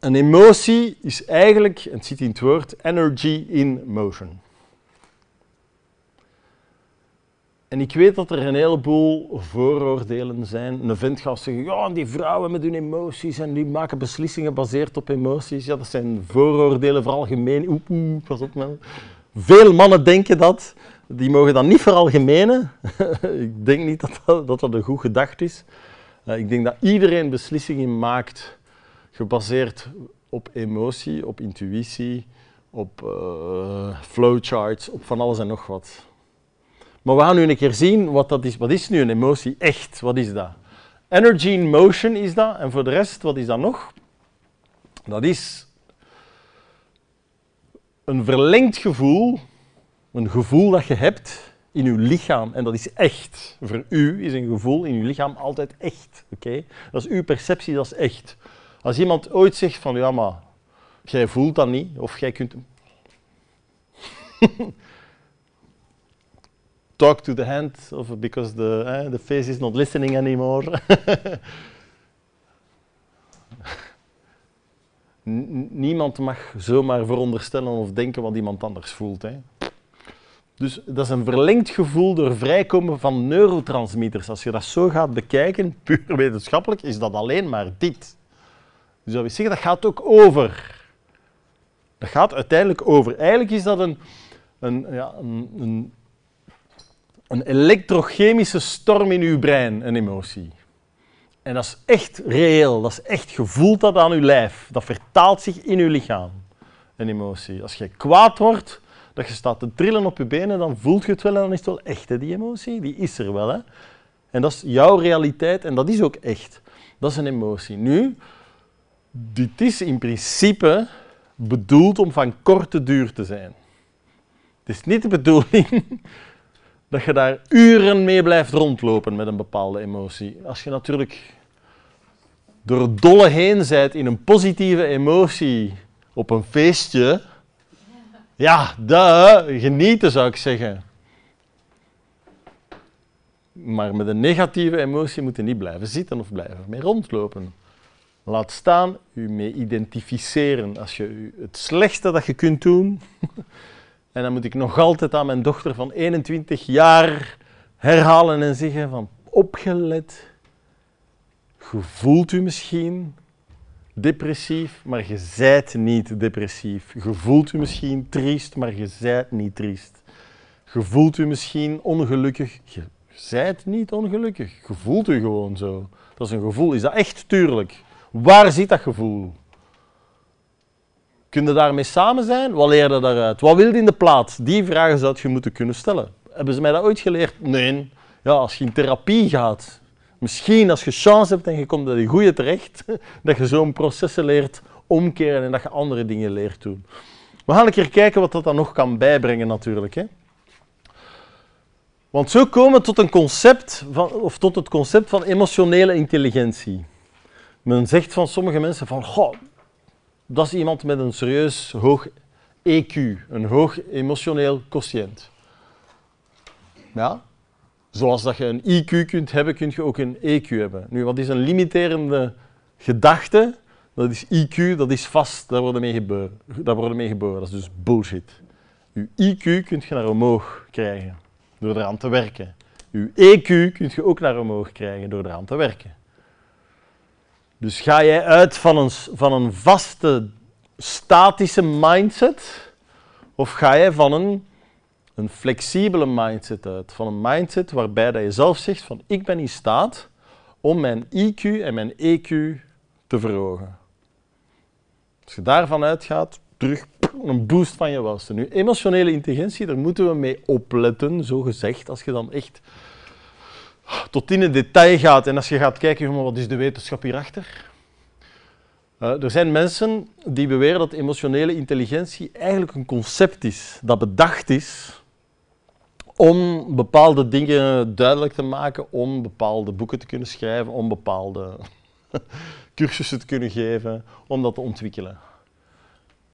een emotie is eigenlijk, en het zit in het woord, energy in motion. En ik weet dat er een heleboel vooroordelen zijn. Een vent gaat zeggen, ja, die vrouwen met hun emoties en die maken beslissingen gebaseerd op emoties. Ja, dat zijn vooroordelen, vooral gemeen. Oeh, pas op man. Veel mannen denken dat. Die mogen dat niet veralgemenen. ik denk niet dat dat, dat een goed gedacht is. Uh, ik denk dat iedereen beslissingen maakt gebaseerd op emotie, op intuïtie, op uh, flowcharts, op van alles en nog wat. Maar we gaan nu een keer zien wat dat is. Wat is nu een emotie echt? Wat is dat? Energy in motion is dat. En voor de rest, wat is dat nog? Dat is een verlengd gevoel, een gevoel dat je hebt in je lichaam. En dat is echt. Voor u is een gevoel in je lichaam altijd echt. Oké? Dat is uw perceptie, dat is echt. Als iemand ooit zegt van, ja maar, jij voelt dat niet, of jij kunt... talk to the hand, of because the, the face is not listening anymore. Niemand mag zomaar veronderstellen of denken wat iemand anders voelt. Hè. Dus dat is een verlengd gevoel door vrijkomen van neurotransmitters. Als je dat zo gaat bekijken, puur wetenschappelijk, is dat alleen maar dit. Dus dat wil zeggen, dat gaat ook over. Dat gaat uiteindelijk over. Eigenlijk is dat een, een, ja, een, een een elektrochemische storm in uw brein, een emotie. En dat is echt reëel, dat is echt, gevoeld dat aan uw lijf. Dat vertaalt zich in uw lichaam, een emotie. Als je kwaad wordt, dat je staat te trillen op je benen, dan voelt je het wel en dan is het wel echt, die emotie. Die is er wel. Hè. En dat is jouw realiteit en dat is ook echt. Dat is een emotie. Nu, dit is in principe bedoeld om van korte duur te zijn. Het is niet de bedoeling dat je daar uren mee blijft rondlopen met een bepaalde emotie. Als je natuurlijk door het dolle heen zijt in een positieve emotie op een feestje, ja, de genieten zou ik zeggen. Maar met een negatieve emotie moet je niet blijven zitten of blijven mee rondlopen. Laat staan, u mee identificeren. Als je het slechtste dat je kunt doen, en dan moet ik nog altijd aan mijn dochter van 21 jaar herhalen en zeggen van opgelet. Gevoelt u misschien depressief, maar je zijt niet depressief. Gevoelt u misschien triest, maar je zijt niet triest. Gevoelt u misschien ongelukkig, je zijt niet ongelukkig. Gevoelt u gewoon zo. Dat is een gevoel. Is dat echt? Tuurlijk. Waar zit dat gevoel? Kun je daarmee samen zijn? Wat leer je daaruit? Wat wil je in de plaats? Die vragen zou je moeten kunnen stellen. Hebben ze mij dat ooit geleerd? Nee. Ja, als je in therapie gaat, misschien als je chance hebt en je komt bij de goede terecht, dat je zo'n processen leert omkeren en dat je andere dingen leert doen. We gaan een keer kijken wat dat dan nog kan bijbrengen natuurlijk. Hè. Want zo komen we tot, een concept van, of tot het concept van emotionele intelligentie. Men zegt van sommige mensen van, goh, dat is iemand met een serieus hoog EQ, een hoog emotioneel quotient. Ja? Zoals dat je een IQ kunt hebben, kun je ook een EQ hebben. Nu, wat is een limiterende gedachte? Dat is IQ, dat is vast, daar worden mee geboren. Daar worden mee geboren. Dat is dus bullshit. Je IQ kunt je naar omhoog krijgen door eraan te werken. Je EQ kunt je ook naar omhoog krijgen door eraan te werken. Dus ga jij uit van een, van een vaste, statische mindset, of ga jij van een, een flexibele mindset uit? Van een mindset waarbij dat je zelf zegt van ik ben in staat om mijn IQ en mijn EQ te verhogen. Als je daarvan uitgaat, terug een boost van je welste. Nu, emotionele intelligentie, daar moeten we mee opletten, zo gezegd, als je dan echt tot in het detail gaat en als je gaat kijken, wat is de wetenschap hierachter? Uh, er zijn mensen die beweren dat emotionele intelligentie eigenlijk een concept is dat bedacht is om bepaalde dingen duidelijk te maken, om bepaalde boeken te kunnen schrijven, om bepaalde cursussen te kunnen geven, om dat te ontwikkelen.